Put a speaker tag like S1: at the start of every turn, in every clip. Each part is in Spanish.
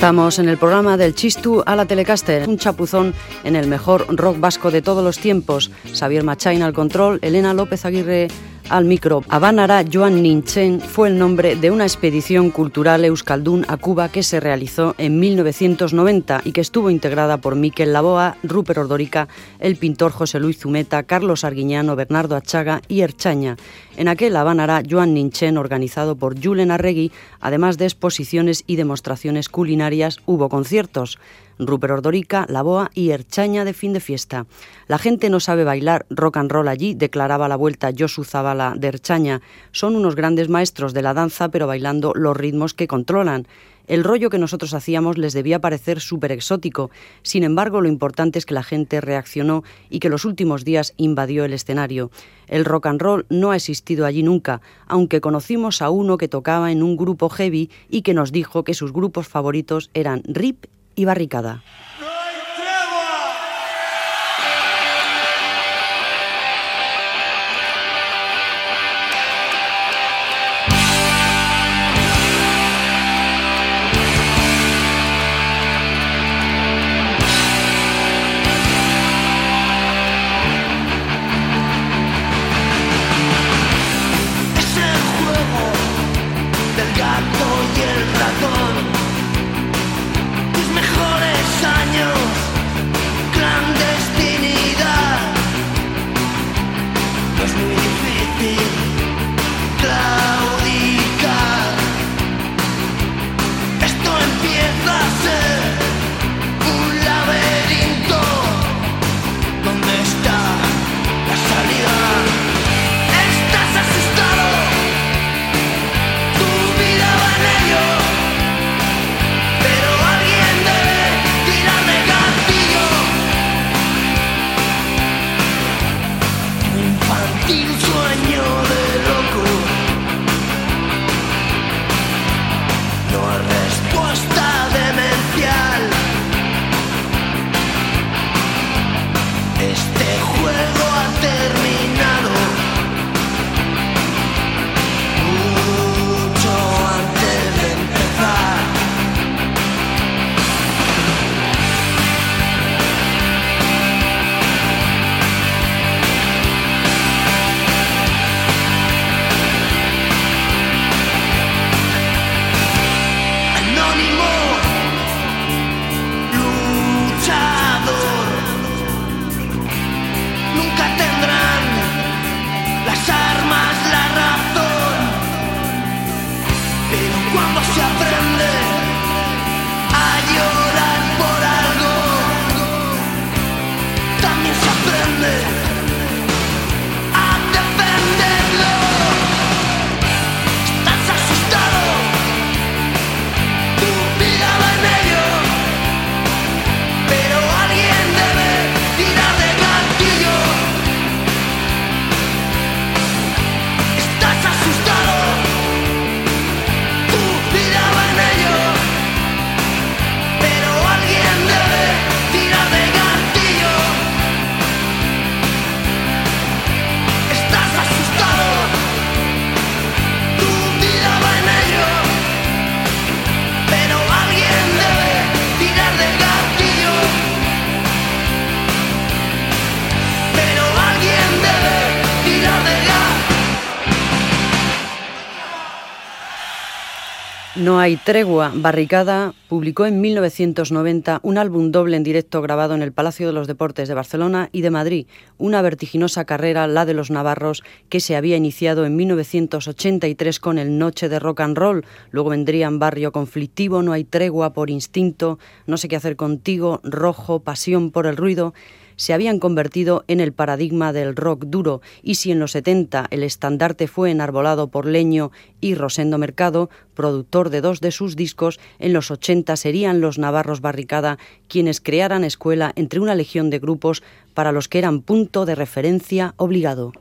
S1: Estamos en el programa del Chistu a la Telecaster, un chapuzón en el mejor rock vasco de todos los tiempos. Xavier Machain al control, Elena López Aguirre al micro. Habanara Joan Ninchen fue el nombre de una expedición cultural euskaldún a Cuba que se realizó en 1990 y que estuvo integrada por Miquel Laboa, Rupert Ordorica, el pintor José Luis Zumeta, Carlos Arguiñano, Bernardo Achaga y Erchaña. En aquel Habanara Joan Ninchen, organizado por Julen Arregui, además de exposiciones y demostraciones culinarias, hubo conciertos. Rupert Ordorica, La Boa y Erchaña de fin de fiesta. La gente no sabe bailar rock and roll allí, declaraba la vuelta Josu Zavala de Erchaña. Son unos grandes maestros de la danza, pero bailando los ritmos que controlan. El rollo que nosotros hacíamos les debía parecer súper exótico. Sin embargo, lo importante es que la gente reaccionó y que los últimos días invadió el escenario. El rock and roll no ha existido allí nunca, aunque conocimos a uno que tocaba en un grupo heavy y que nos dijo que sus grupos favoritos eran Rip y barricada. No hay tregua. Barricada publicó en 1990 un álbum doble en directo grabado en el Palacio de los Deportes de Barcelona y de Madrid, una vertiginosa carrera, la de los navarros, que se había iniciado en 1983 con el Noche de Rock and Roll. Luego vendrían Barrio Conflictivo, No hay tregua, Por Instinto, No sé qué hacer contigo, Rojo, Pasión por el ruido se habían convertido en el paradigma del rock duro y si en los 70 el estandarte fue enarbolado por Leño y Rosendo Mercado, productor de dos de sus discos, en los 80 serían los Navarros Barricada quienes crearan escuela entre una legión de grupos para los que eran punto de referencia obligado.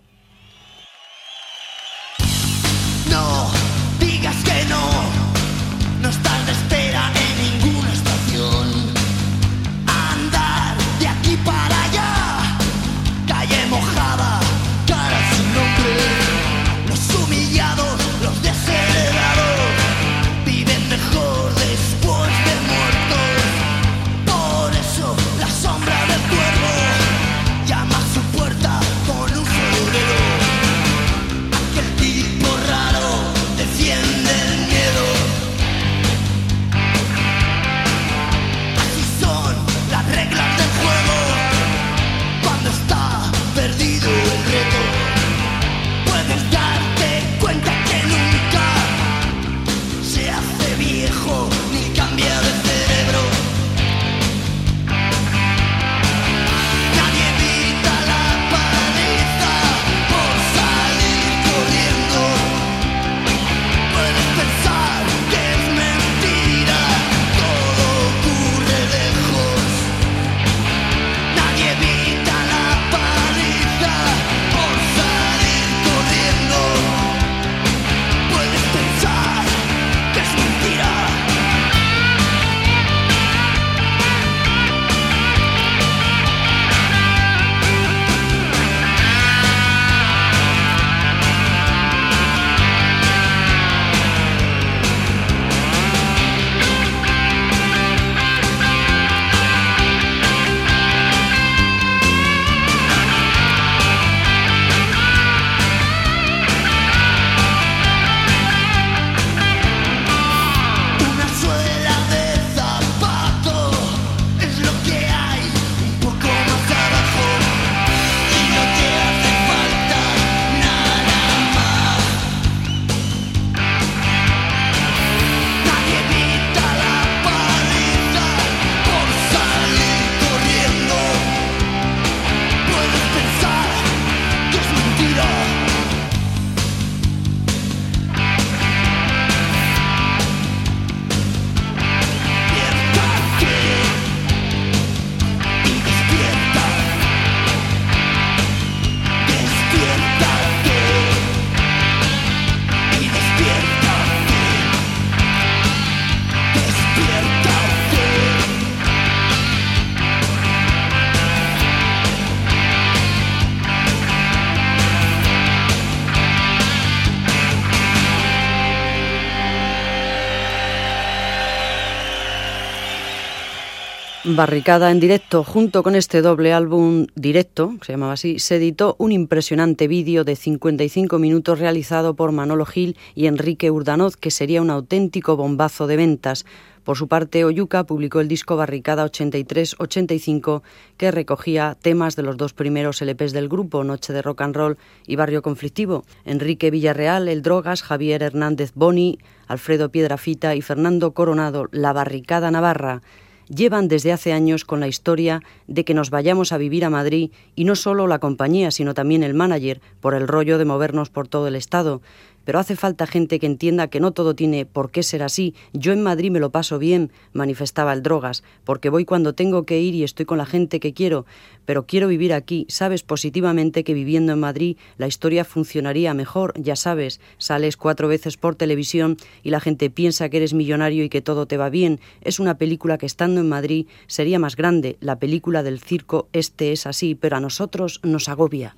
S1: Barricada en directo, junto con este doble álbum directo, se llamaba así, se editó un impresionante vídeo de 55 minutos realizado por Manolo Gil y Enrique Urdanoz, que sería un auténtico bombazo de ventas. Por su parte, Oyuca publicó el disco Barricada 83-85, que recogía temas de los dos primeros LPs del grupo, Noche de Rock and Roll y Barrio Conflictivo. Enrique Villarreal, El Drogas, Javier Hernández Boni, Alfredo Piedrafita y Fernando Coronado, La Barricada Navarra llevan desde hace años con la historia de que nos vayamos a vivir a Madrid y no solo la compañía, sino también el manager, por el rollo de movernos por todo el Estado pero hace falta gente que entienda que no todo tiene por qué ser así. Yo en Madrid me lo paso bien, manifestaba el Drogas, porque voy cuando tengo que ir y estoy con la gente que quiero, pero quiero vivir aquí. Sabes positivamente que viviendo en Madrid la historia funcionaría mejor, ya sabes, sales cuatro veces por televisión y la gente piensa que eres millonario y que todo te va bien. Es una película que estando en Madrid sería más grande. La película del circo este es así, pero a nosotros nos agobia.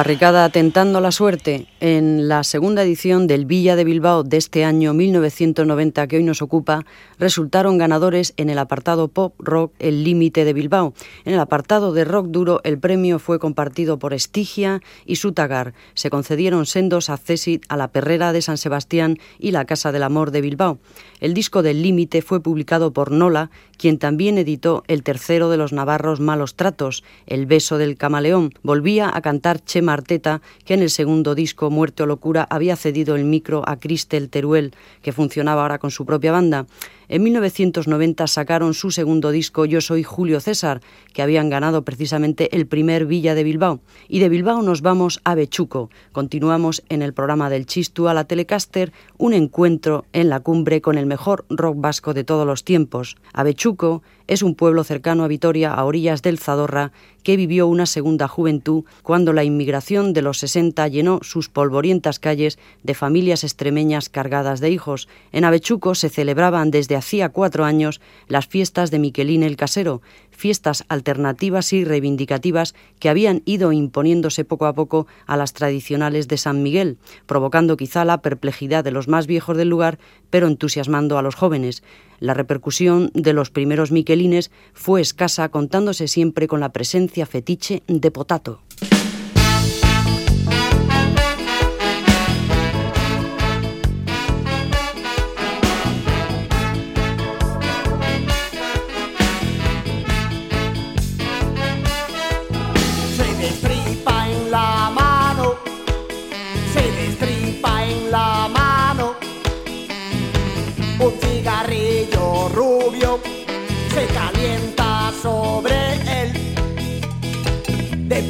S1: Barricada tentando la suerte en la segunda edición del Villa de Bilbao de este año 1990 que hoy nos ocupa, resultaron ganadores en el apartado pop rock El Límite de Bilbao. En el apartado de rock duro el premio fue compartido por Estigia y Sutagar. Se concedieron sendos accesit a la Perrera de San Sebastián y la Casa del Amor de Bilbao. El disco del Límite fue publicado por Nola, quien también editó el tercero de los navarros Malos Tratos, El Beso del Camaleón. Volvía a cantar Chema Arteta, que en el segundo disco Muerte o Locura había cedido el micro a Cristel Teruel, que funcionaba ahora con su propia banda. En 1990 sacaron su segundo disco Yo soy Julio César, que habían ganado precisamente el primer Villa de Bilbao. Y de Bilbao nos vamos a Bechuco. Continuamos en el programa del Chistu a la Telecaster, un encuentro en la cumbre con el mejor rock vasco de todos los tiempos. Bechuco es un pueblo cercano a Vitoria, a orillas del Zadorra, que vivió una segunda juventud cuando la inmigración de los 60 llenó sus polvorientas calles de familias extremeñas cargadas de hijos. En Avechuco se celebraban desde hacía cuatro años las fiestas de Miquelín el Casero, fiestas alternativas y reivindicativas que habían ido imponiéndose poco a poco a las tradicionales de San Miguel, provocando quizá la perplejidad de los más viejos del lugar, pero entusiasmando a los jóvenes. La repercusión de los primeros miquelines fue escasa, contándose siempre con la presencia fetiche de Potato.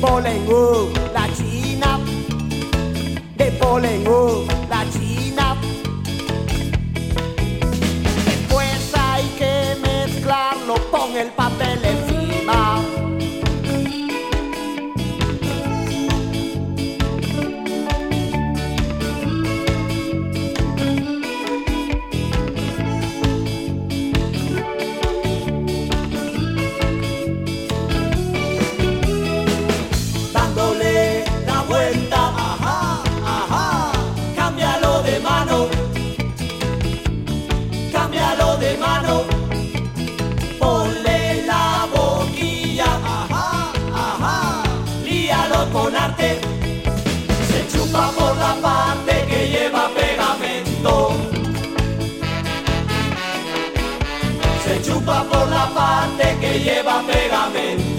S2: Polen, la China, de polen, la China. Después hay que mezclarlo con el papel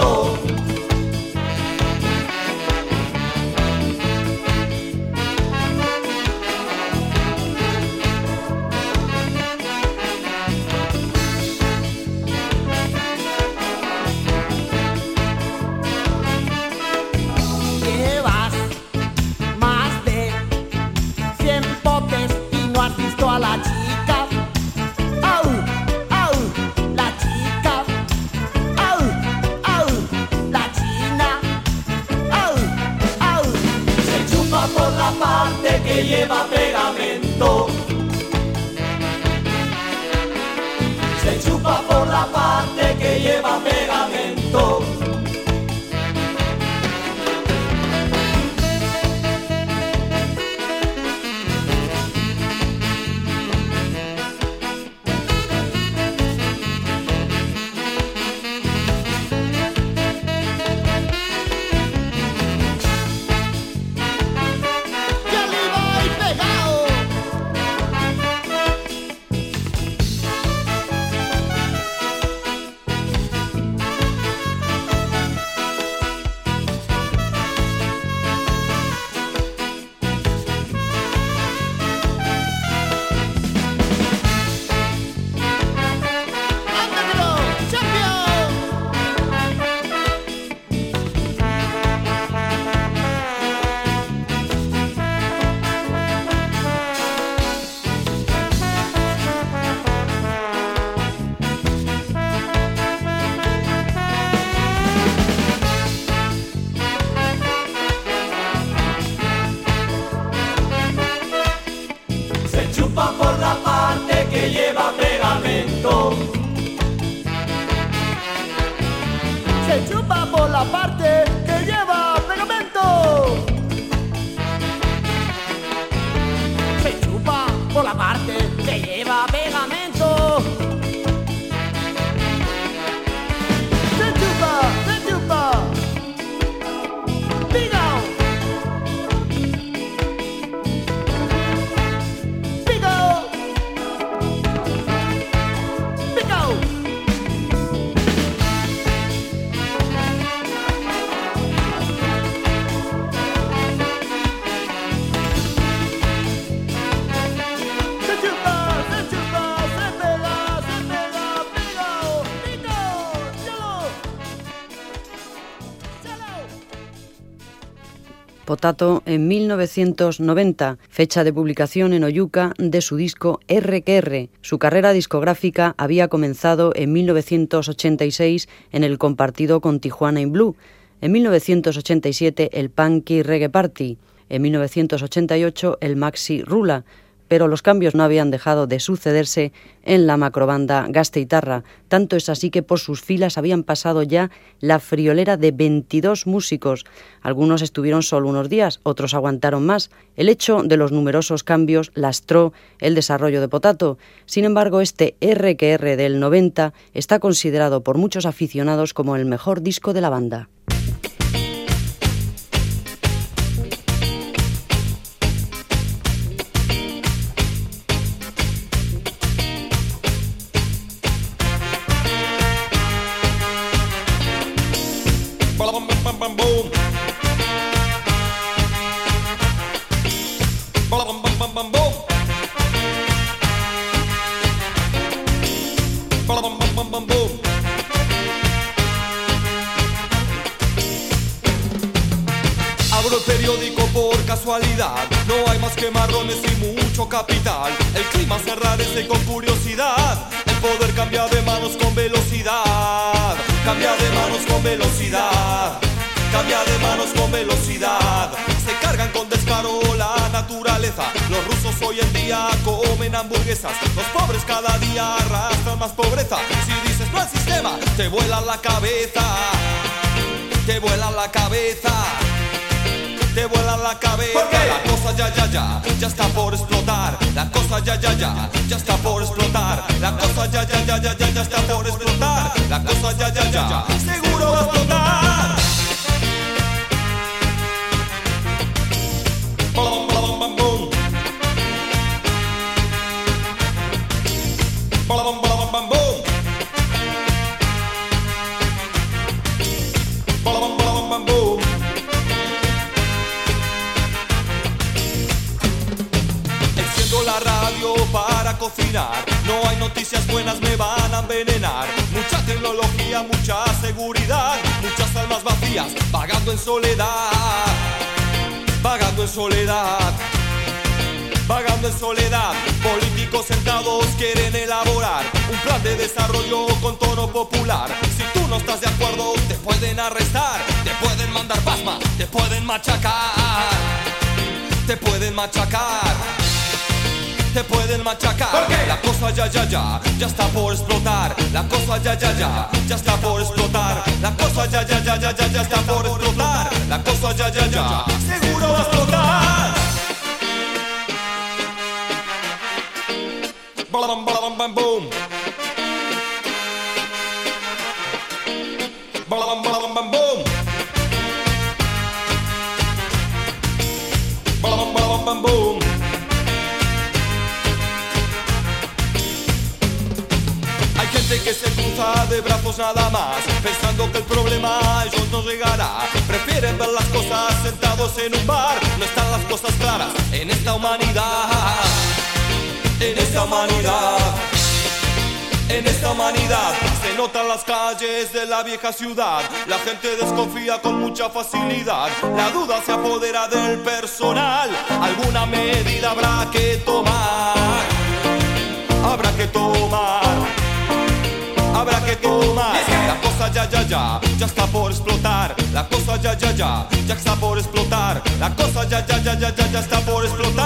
S2: pegamento.
S1: En 1990, fecha de publicación en Oyuca de su disco RQR. Su carrera discográfica había comenzado en 1986 en el compartido con Tijuana in Blue, en 1987 el Punky Reggae Party, en 1988 el Maxi Rula, pero los cambios no habían dejado de sucederse en la macrobanda Gasteitarra. Tanto es así que por sus filas habían pasado ya la friolera de 22 músicos. Algunos estuvieron solo unos días, otros aguantaron más. El hecho de los numerosos cambios lastró el desarrollo de Potato. Sin embargo, este RQR del 90 está considerado por muchos aficionados como el mejor disco de la banda.
S3: Los rusos hoy en día comen hamburguesas. Los pobres cada día arrastran más pobreza. Si dices no al sistema, te vuela la cabeza. Te vuela la cabeza te vuela la cabeza. La cosa ya, ya, ya, ya está por explotar. La cosa ya, ya, ya, ya está por explotar. La cosa ya, ya, ya, ya, ya, ya está por explotar. La cosa ya, ya, ya, seguro va a explotar. Para cocinar. No hay noticias buenas, me van a envenenar. Mucha tecnología, mucha seguridad. Muchas almas vacías, vagando en soledad. Vagando en soledad. Vagando en soledad, políticos sentados quieren elaborar un plan de desarrollo con tono popular. Si tú no estás de acuerdo, te pueden arrestar, te pueden mandar pasma, te pueden machacar, te pueden machacar te pueden machacar. Porque la cosa ya, ya, ya, ya está por explotar. La cosa ya, ya, ya, ya está por explotar. La cosa ya, ya, ya, ya, ya, ya está por explotar. La cosa ya, ya, ya, seguro va a explotar. Bam, bam, bam, boom. Bam, bam, bam, boom. Bam, bam, boom. que se cruza de brazos nada más, pensando que el problema a ellos no llegará. Prefieren ver las cosas sentados en un bar, no están las cosas claras en esta humanidad, en esta humanidad. En esta humanidad se notan las calles de la vieja ciudad. La gente desconfía con mucha facilidad. La duda se apodera del personal. Alguna medida habrá que tomar. Habrá que tomar habrá que tomar. La cosa ya, ya, ya, ya está por explotar. La cosa ya, ya, ya, ya está por explotar. La cosa ya, ya, ya, ya, ya, ya está por explotar.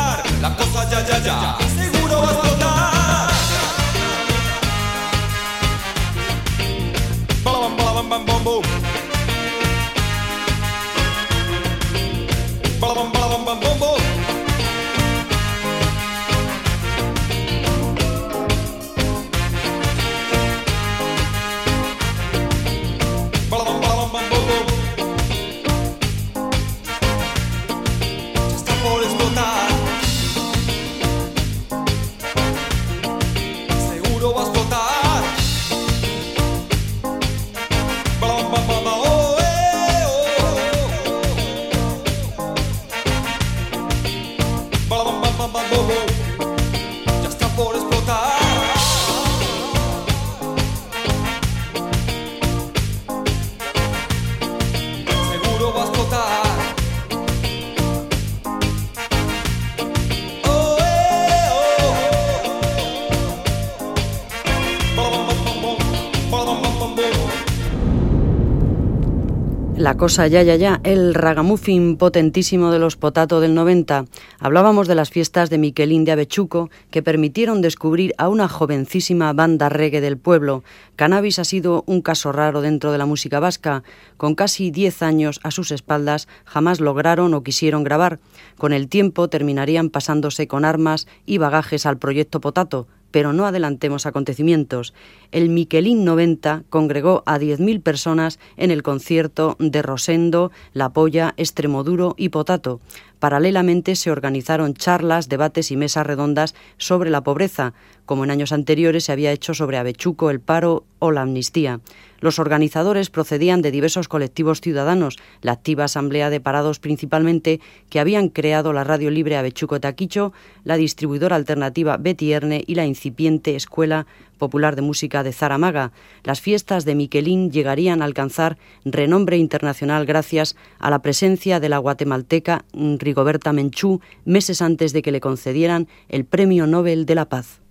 S3: Cosa ya, ya, ya,
S1: el ragamuffin potentísimo de los potato del 90. Hablábamos de las fiestas de Miquelín de Avechuco que permitieron descubrir a una jovencísima banda reggae del pueblo. Cannabis ha sido un caso raro dentro de la música vasca. Con casi 10 años a sus espaldas jamás lograron o quisieron grabar. Con el tiempo terminarían pasándose con armas y bagajes al proyecto Potato, pero no adelantemos acontecimientos. El Miquelín 90 congregó a 10.000 personas en el concierto de Rosendo, La Polla, Extremoduro y Potato. Paralelamente se organizaron charlas, debates y mesas redondas sobre la pobreza, como en años anteriores se había hecho sobre Avechuco, el paro o la amnistía. Los organizadores procedían de diversos colectivos ciudadanos, la activa Asamblea de Parados principalmente, que habían creado la radio libre Avechuco Taquicho, la distribuidora alternativa Betierne y la incipiente Escuela Popular de Música de Zaramaga. Las fiestas de Miquelín llegarían a alcanzar renombre internacional gracias a la presencia de la guatemalteca Rigoberta Menchú meses antes de que le concedieran el Premio Nobel de la Paz.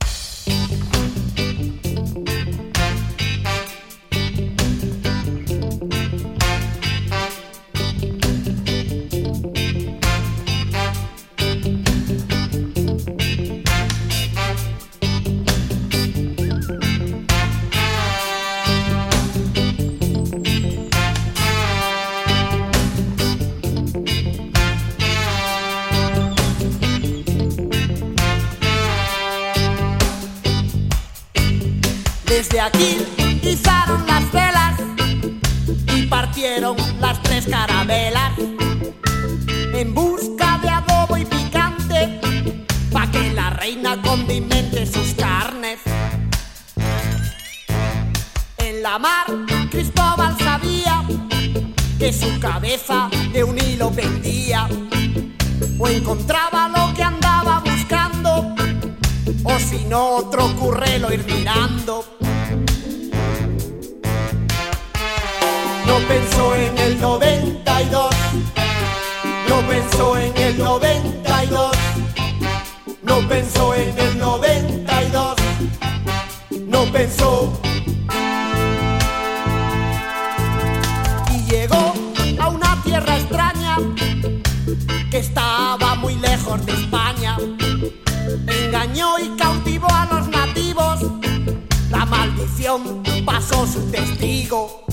S2: Desde aquí izaron las velas y partieron las tres carabelas en busca de adobo y picante pa' que la reina condimente sus carnes. En la mar Cristóbal sabía que su cabeza de un hilo pendía o encontraba lo que andaba buscando o si no otro currelo ir mirando. No pensó en el 92, no pensó en el 92, no pensó en el 92, no pensó. Y llegó a una tierra extraña que estaba muy lejos de España. Engañó y cautivó a los nativos, la maldición pasó su testigo.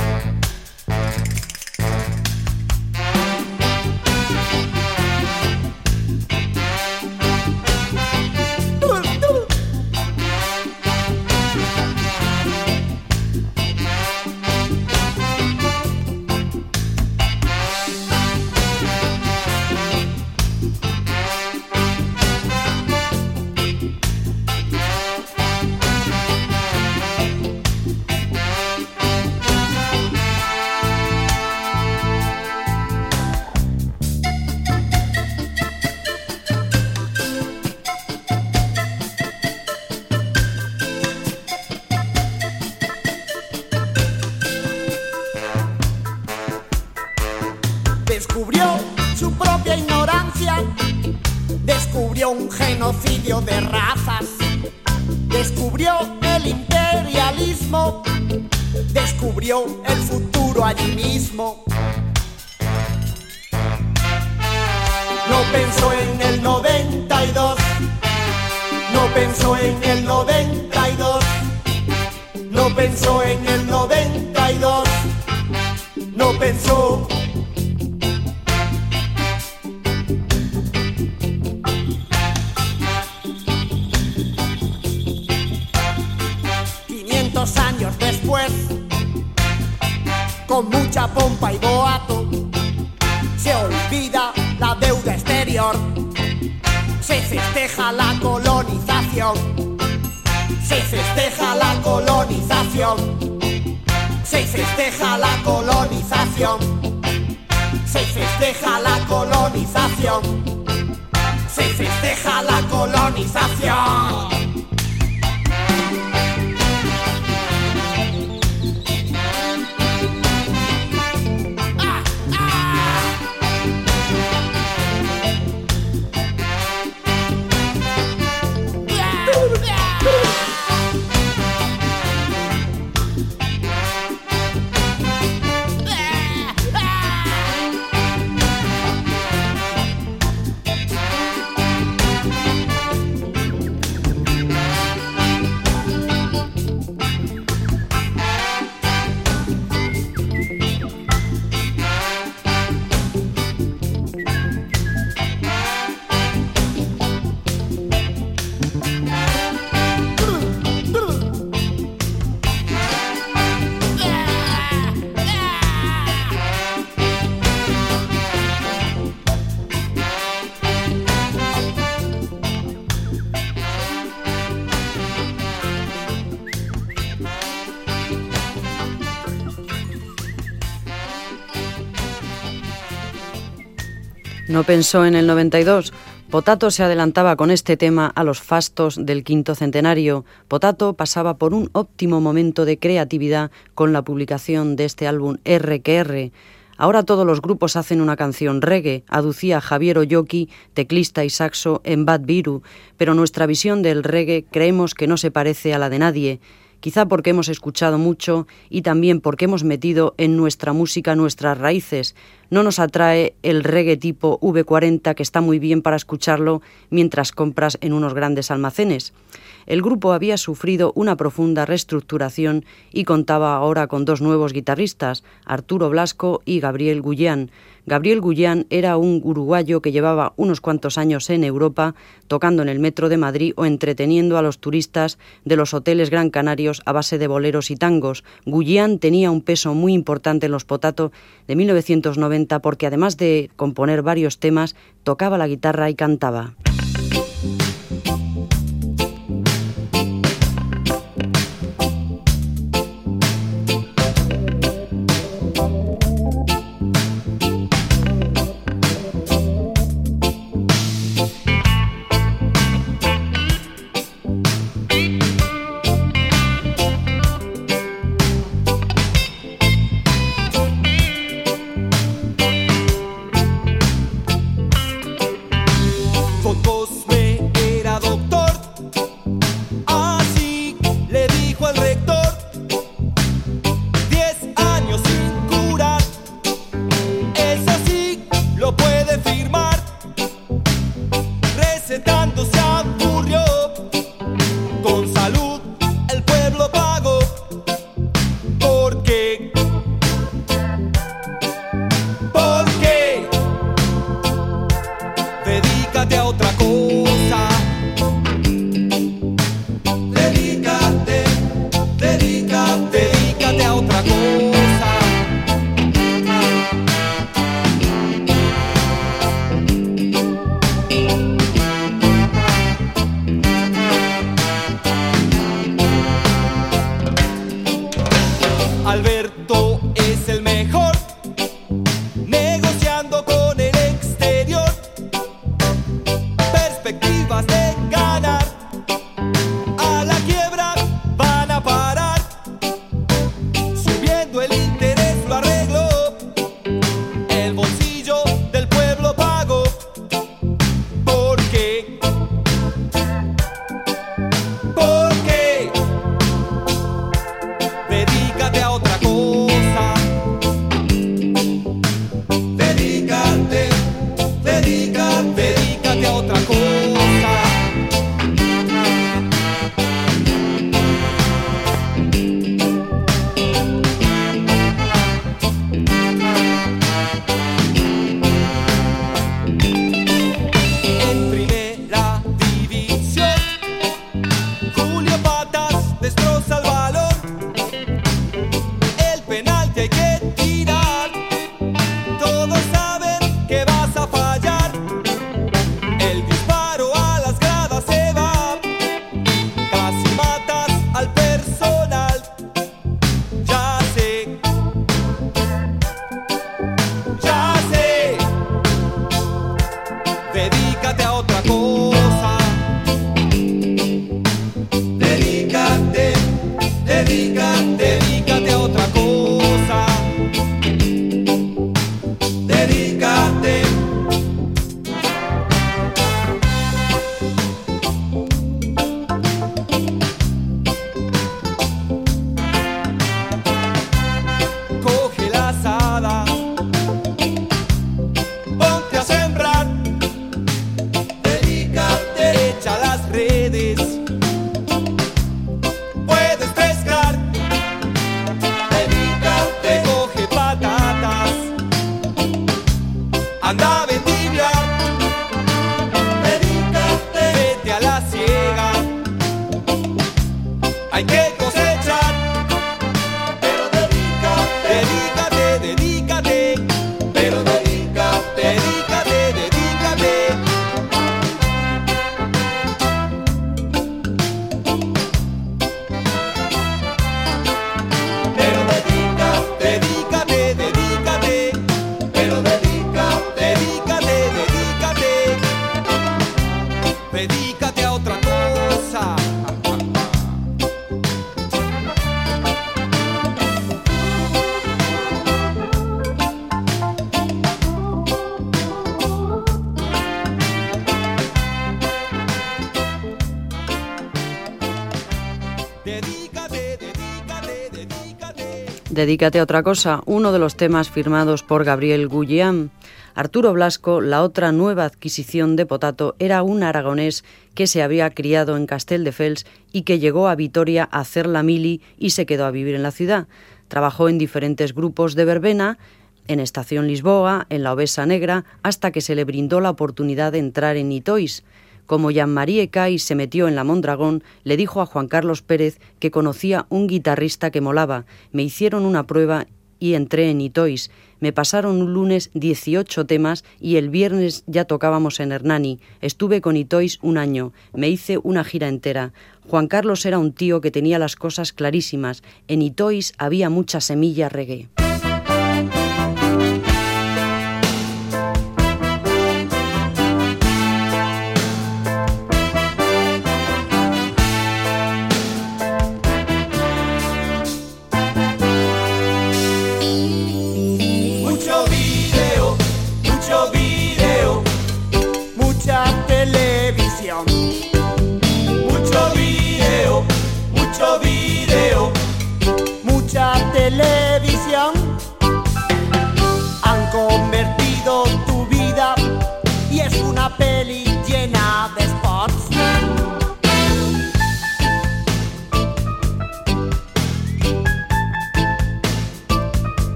S2: Festeja la colonización, se festeja la colonización, se festeja la colonización, se festeja la colonización, se festeja la colonización.
S3: No pensó en el 92. Potato se adelantaba con este tema a los fastos del quinto centenario. Potato pasaba por un óptimo momento de creatividad con la publicación de este álbum RQR. Ahora todos los grupos hacen una canción reggae, aducía Javier Oyoki, teclista y saxo en Bad Viru, pero nuestra visión del reggae creemos que no se parece a la de nadie quizá porque hemos escuchado mucho y también porque hemos metido en nuestra música nuestras raíces. No nos atrae el reggae tipo V40 que está muy bien para escucharlo mientras compras en unos grandes almacenes. El grupo había sufrido una profunda reestructuración y contaba ahora con dos nuevos guitarristas, Arturo Blasco y Gabriel Gullán. Gabriel Gullán era un uruguayo que llevaba unos cuantos años en Europa tocando en el metro de Madrid o entreteniendo a los turistas de los hoteles Gran Canarios a base de boleros y tangos. Gullán tenía un peso muy importante en los Potato de 1990 porque además de componer varios temas, tocaba la guitarra y cantaba.
S1: Dedícate a otra cosa,
S2: uno de los temas firmados por Gabriel Guillán. Arturo Blasco, la otra nueva adquisición de Potato, era un aragonés que se había criado en Castelldefels y que llegó a Vitoria a hacer la mili y se quedó a vivir en la ciudad. Trabajó en diferentes grupos de verbena, en Estación Lisboa, en la Obesa Negra, hasta que se le brindó la oportunidad de entrar en Itois. Como Jean-Marie Cay se metió en la Mondragón, le dijo a Juan Carlos Pérez que conocía un guitarrista que molaba. Me hicieron una prueba y entré en Itois. Me pasaron un lunes 18 temas y el viernes ya tocábamos en Hernani. Estuve con Itois un año. Me hice una gira entera. Juan Carlos era un tío que tenía las cosas clarísimas. En Itois había mucha semilla reggae.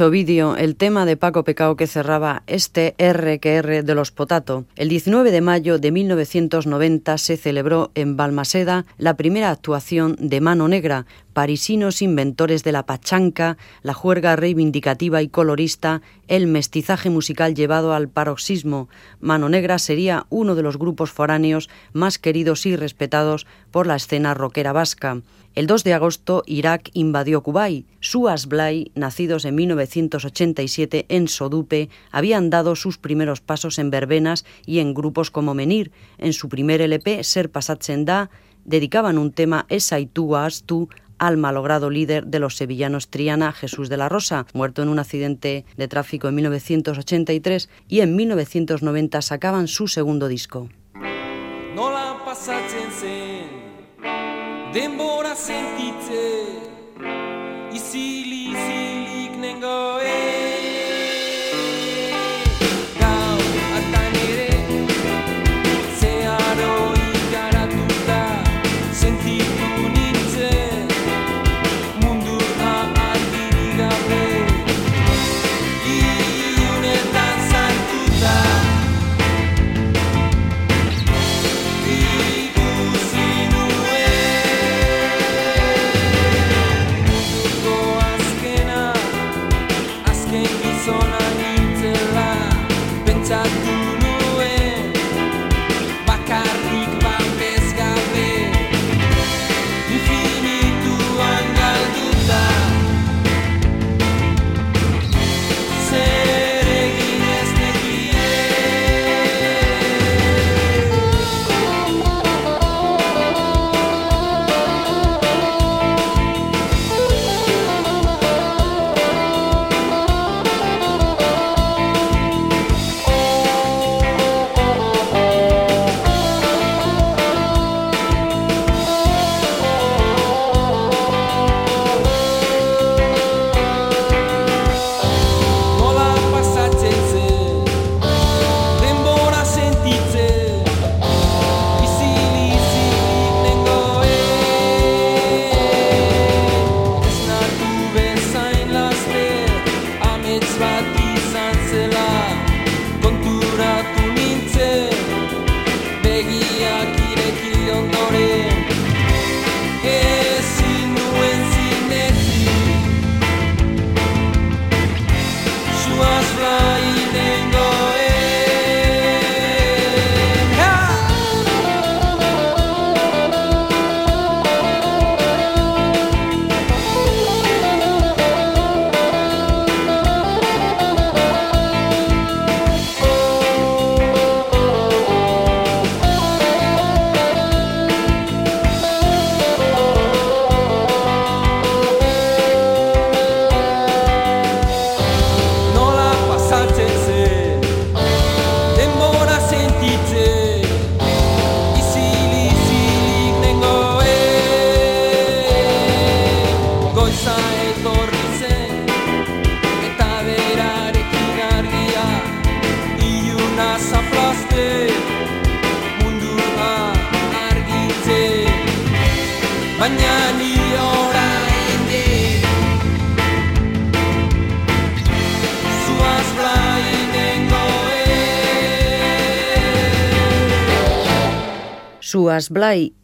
S1: El tema de Paco Pecao que cerraba este R que R de los Potato. El 19 de mayo de 1990 se celebró en Balmaseda la primera actuación de Mano Negra, parisinos inventores de la pachanca, la juerga reivindicativa y colorista, el mestizaje musical llevado al paroxismo. Mano Negra sería uno de los grupos foráneos más queridos y respetados por la escena rockera vasca. El 2 de agosto, Irak invadió Kuwait. Suas Blay, nacidos en 1987 en Sodupe, habían dado sus primeros pasos en verbenas y en grupos como Menir. En su primer LP, Ser Pasatzenda, dedicaban un tema Esa y tú, as tú, al malogrado líder de los sevillanos Triana, Jesús de la Rosa, muerto en un accidente de tráfico en 1983, y en 1990 sacaban su segundo disco.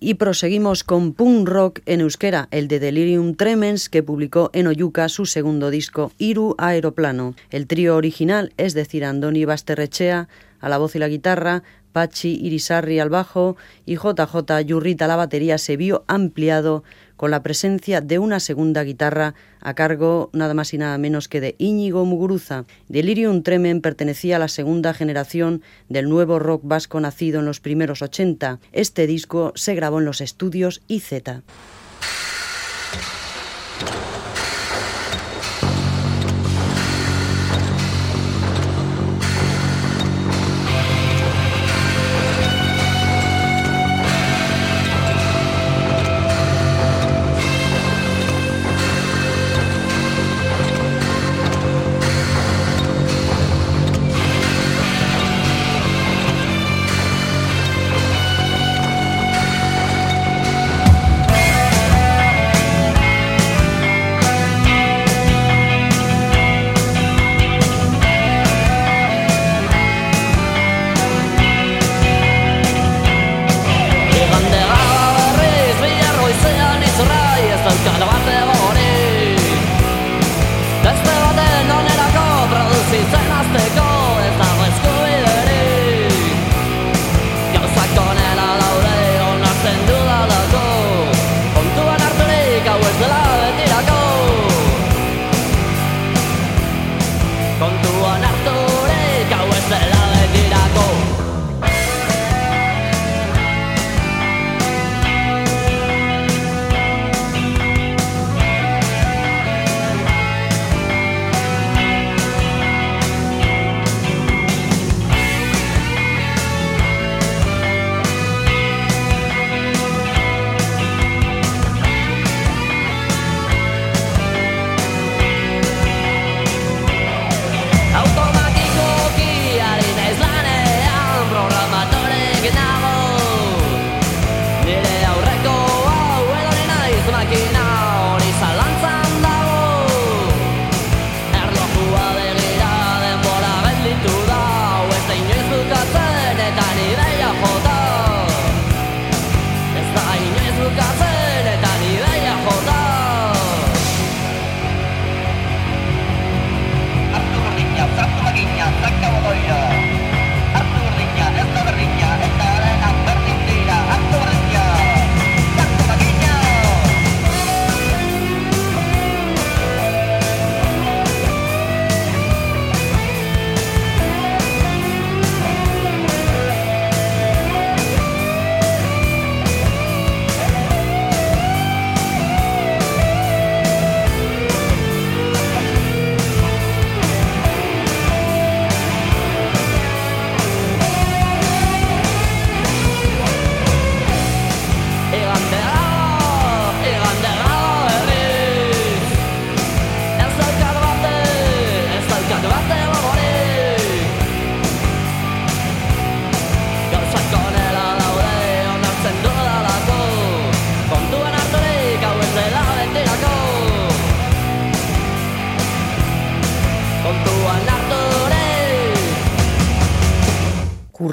S1: Y proseguimos con punk rock en euskera, el de Delirium Tremens que publicó en Oyuca su segundo disco, Iru Aeroplano. El trío original, es decir, Andoni Basterrechea a la voz y la guitarra, Pachi Irisarri al bajo y JJ Yurrita a la batería se vio ampliado con la presencia de una segunda guitarra a cargo nada más y nada menos que de Íñigo Muguruza. Delirium Tremen pertenecía a la segunda generación del nuevo rock vasco nacido en los primeros 80. Este disco se grabó en los estudios IZ.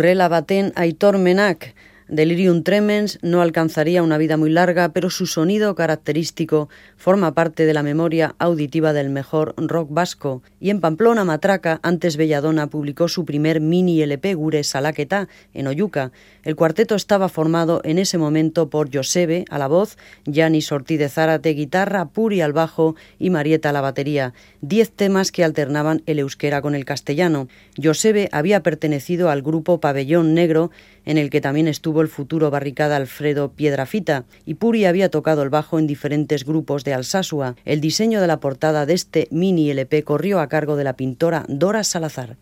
S1: Urrela baten aitormenak, Delirium Tremens no alcanzaría una vida muy larga, pero su sonido característico forma parte de la memoria auditiva del mejor rock vasco. Y en Pamplona, Matraca, antes Belladona, publicó su primer mini LP Gure Salaqueta en Oyuca. El cuarteto estaba formado en ese momento por Josebe a la voz, Gianni Ortiz de Zárate guitarra, Puri al bajo y Marieta a la batería. Diez temas que alternaban el euskera con el castellano. Josebe había pertenecido al grupo Pabellón Negro en el que también estuvo el futuro barricada Alfredo Piedrafita, y Puri había tocado el bajo en diferentes grupos de Alsasua. El diseño de la portada de este mini LP corrió a cargo de la pintora Dora Salazar.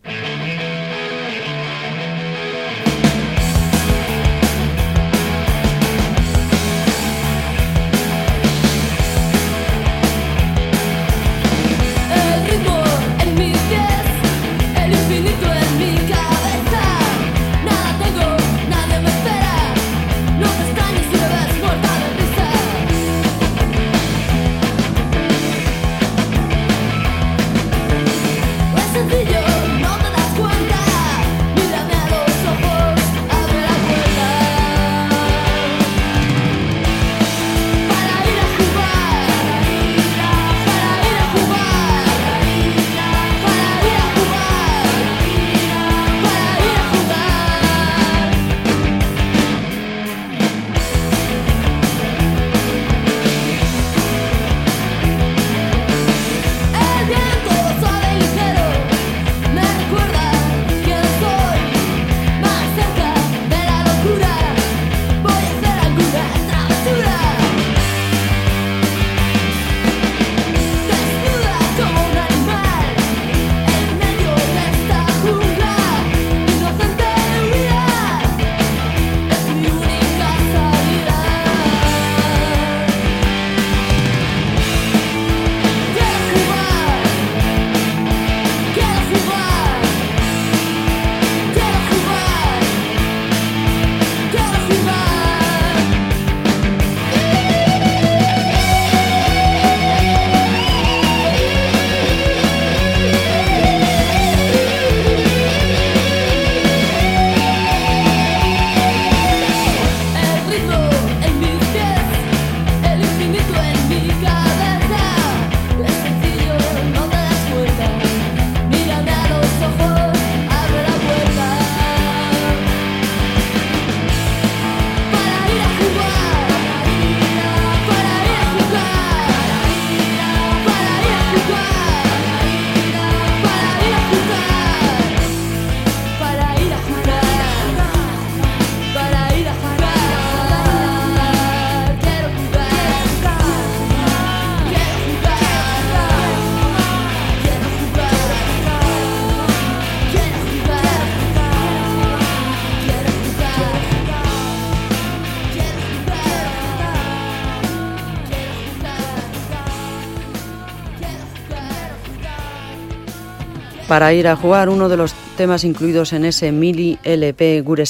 S1: Para ir a jugar uno de los temas incluidos en ese mili LP Gure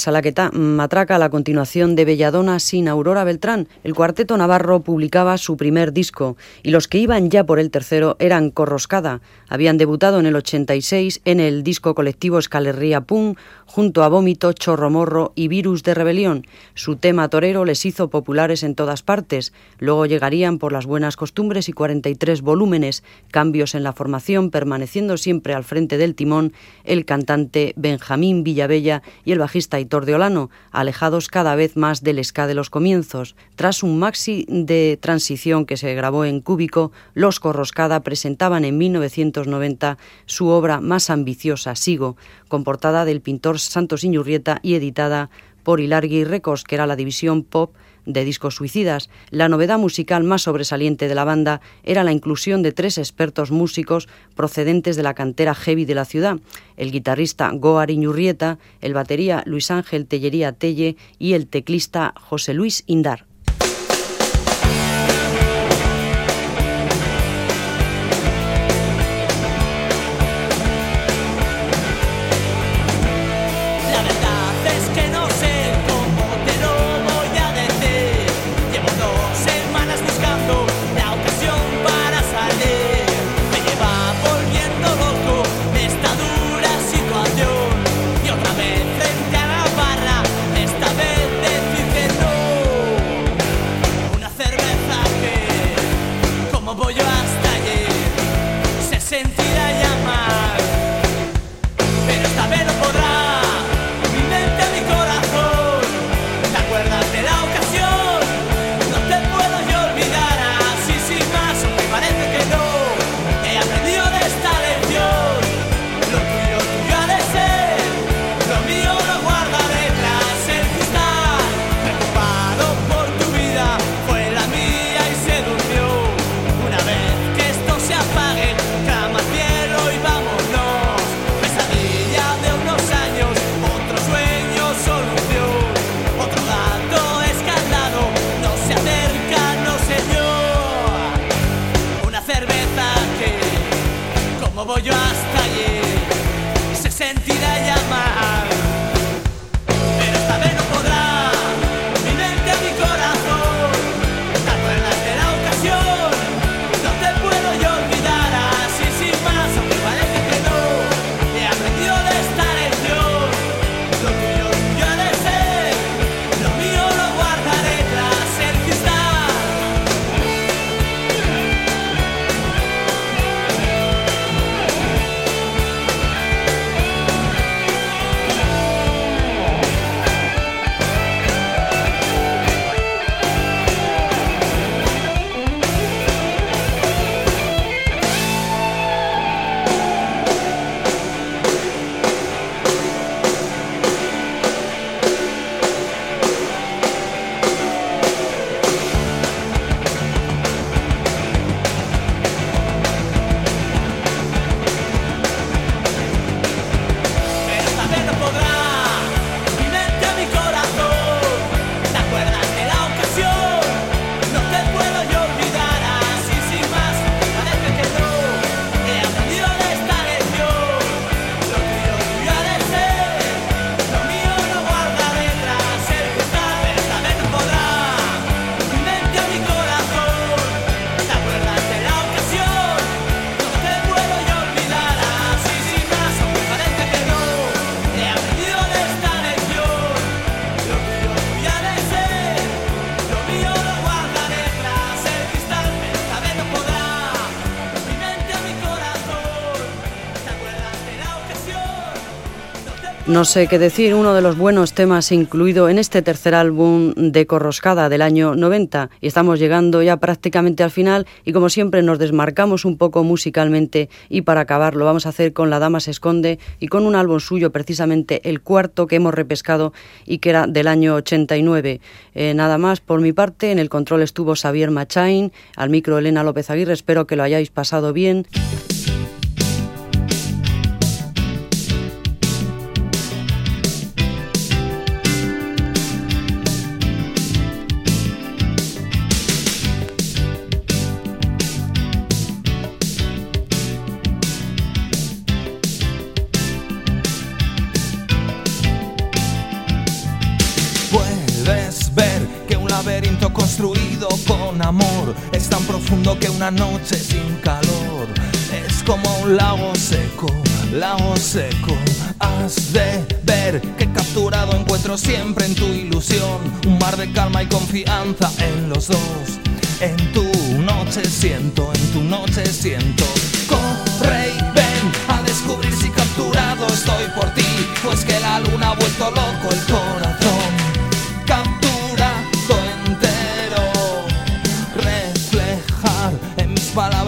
S1: Matraca, la continuación de Belladona sin Aurora Beltrán. El cuarteto navarro publicaba su primer disco y los que iban ya por el tercero eran Corroscada. Habían debutado en el 86 en el disco colectivo Escalerría Pum junto a Vómito, Chorro Morro y Virus de Rebelión. Su tema torero les hizo populares en todas partes. Luego llegarían por las buenas costumbres y 43 volúmenes, cambios en la formación, permaneciendo siempre al frente del timón el cantante Benjamín Villavella y el bajista Hitor de Olano, alejados cada vez más del ska de los comienzos. Tras un maxi de transición que se grabó en Cúbico, Los Corroscada presentaban en 1990 su obra más ambiciosa, Sigo, con portada del pintor Santos Iñurrieta y editada por Hilargui Records, que era la división pop de discos suicidas. La novedad musical más sobresaliente de la banda era la inclusión de tres expertos músicos procedentes de la cantera heavy de la ciudad, el guitarrista Goar Iñurrieta, el batería Luis Ángel Tellería Telle y el teclista José Luis Indar.
S4: No
S1: sé qué decir, uno de los buenos temas incluido en este tercer álbum de Corroscada del año 90 y estamos llegando ya prácticamente al final y como siempre nos desmarcamos un poco musicalmente. Y para acabar lo vamos a hacer con La Dama se esconde y con un álbum suyo precisamente el cuarto que hemos repescado y que era del año 89. Eh, nada más por mi parte, en el control estuvo Xavier Machain, al micro Elena López Aguirre, espero que lo hayáis pasado bien.
S3: Lago seco, lago seco. Has de ver que capturado encuentro siempre en tu ilusión un mar de calma y confianza en los dos. En tu noche siento, en tu noche siento. Corre y ven a descubrir si capturado estoy por ti, pues que la luna ha vuelto loco el corazón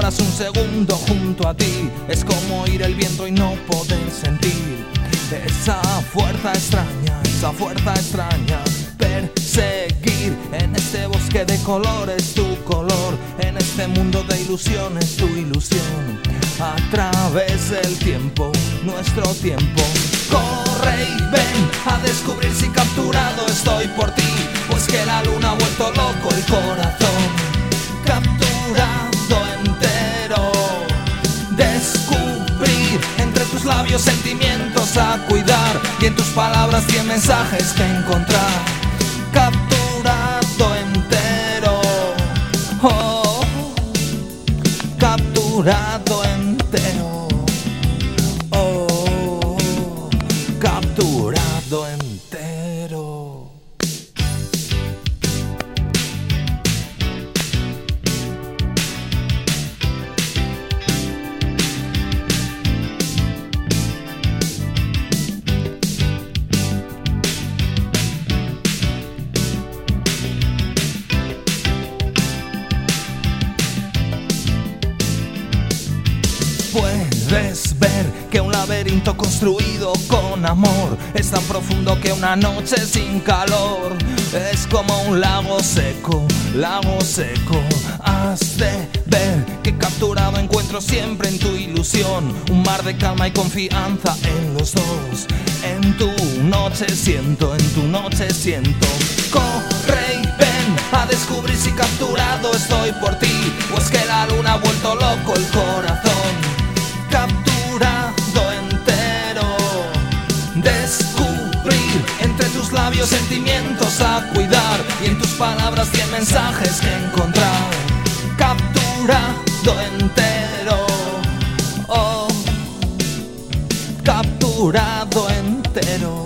S3: palabras un segundo junto a ti es como oír el viento y no poder sentir esa fuerza extraña, esa fuerza extraña. Perseguir en este bosque de colores tu color, en este mundo de ilusiones tu ilusión. A través del tiempo, nuestro tiempo. Corre y ven a descubrir si capturado estoy por ti, pues que la luna ha vuelto loco el corazón. A cuidar y en tus palabras cien mensajes que encontrar. Con amor es tan profundo que una noche sin calor es como un lago seco, lago seco. Has de ver que capturado encuentro siempre en tu ilusión un mar de calma y confianza en los dos. En tu noche siento, en tu noche siento. Corre y ven a descubrir si capturado estoy por ti, pues que la luna ha vuelto loco el corazón Descubrir entre tus labios sentimientos a cuidar y en tus palabras cien mensajes que encontrar. Capturado entero. Oh, capturado entero.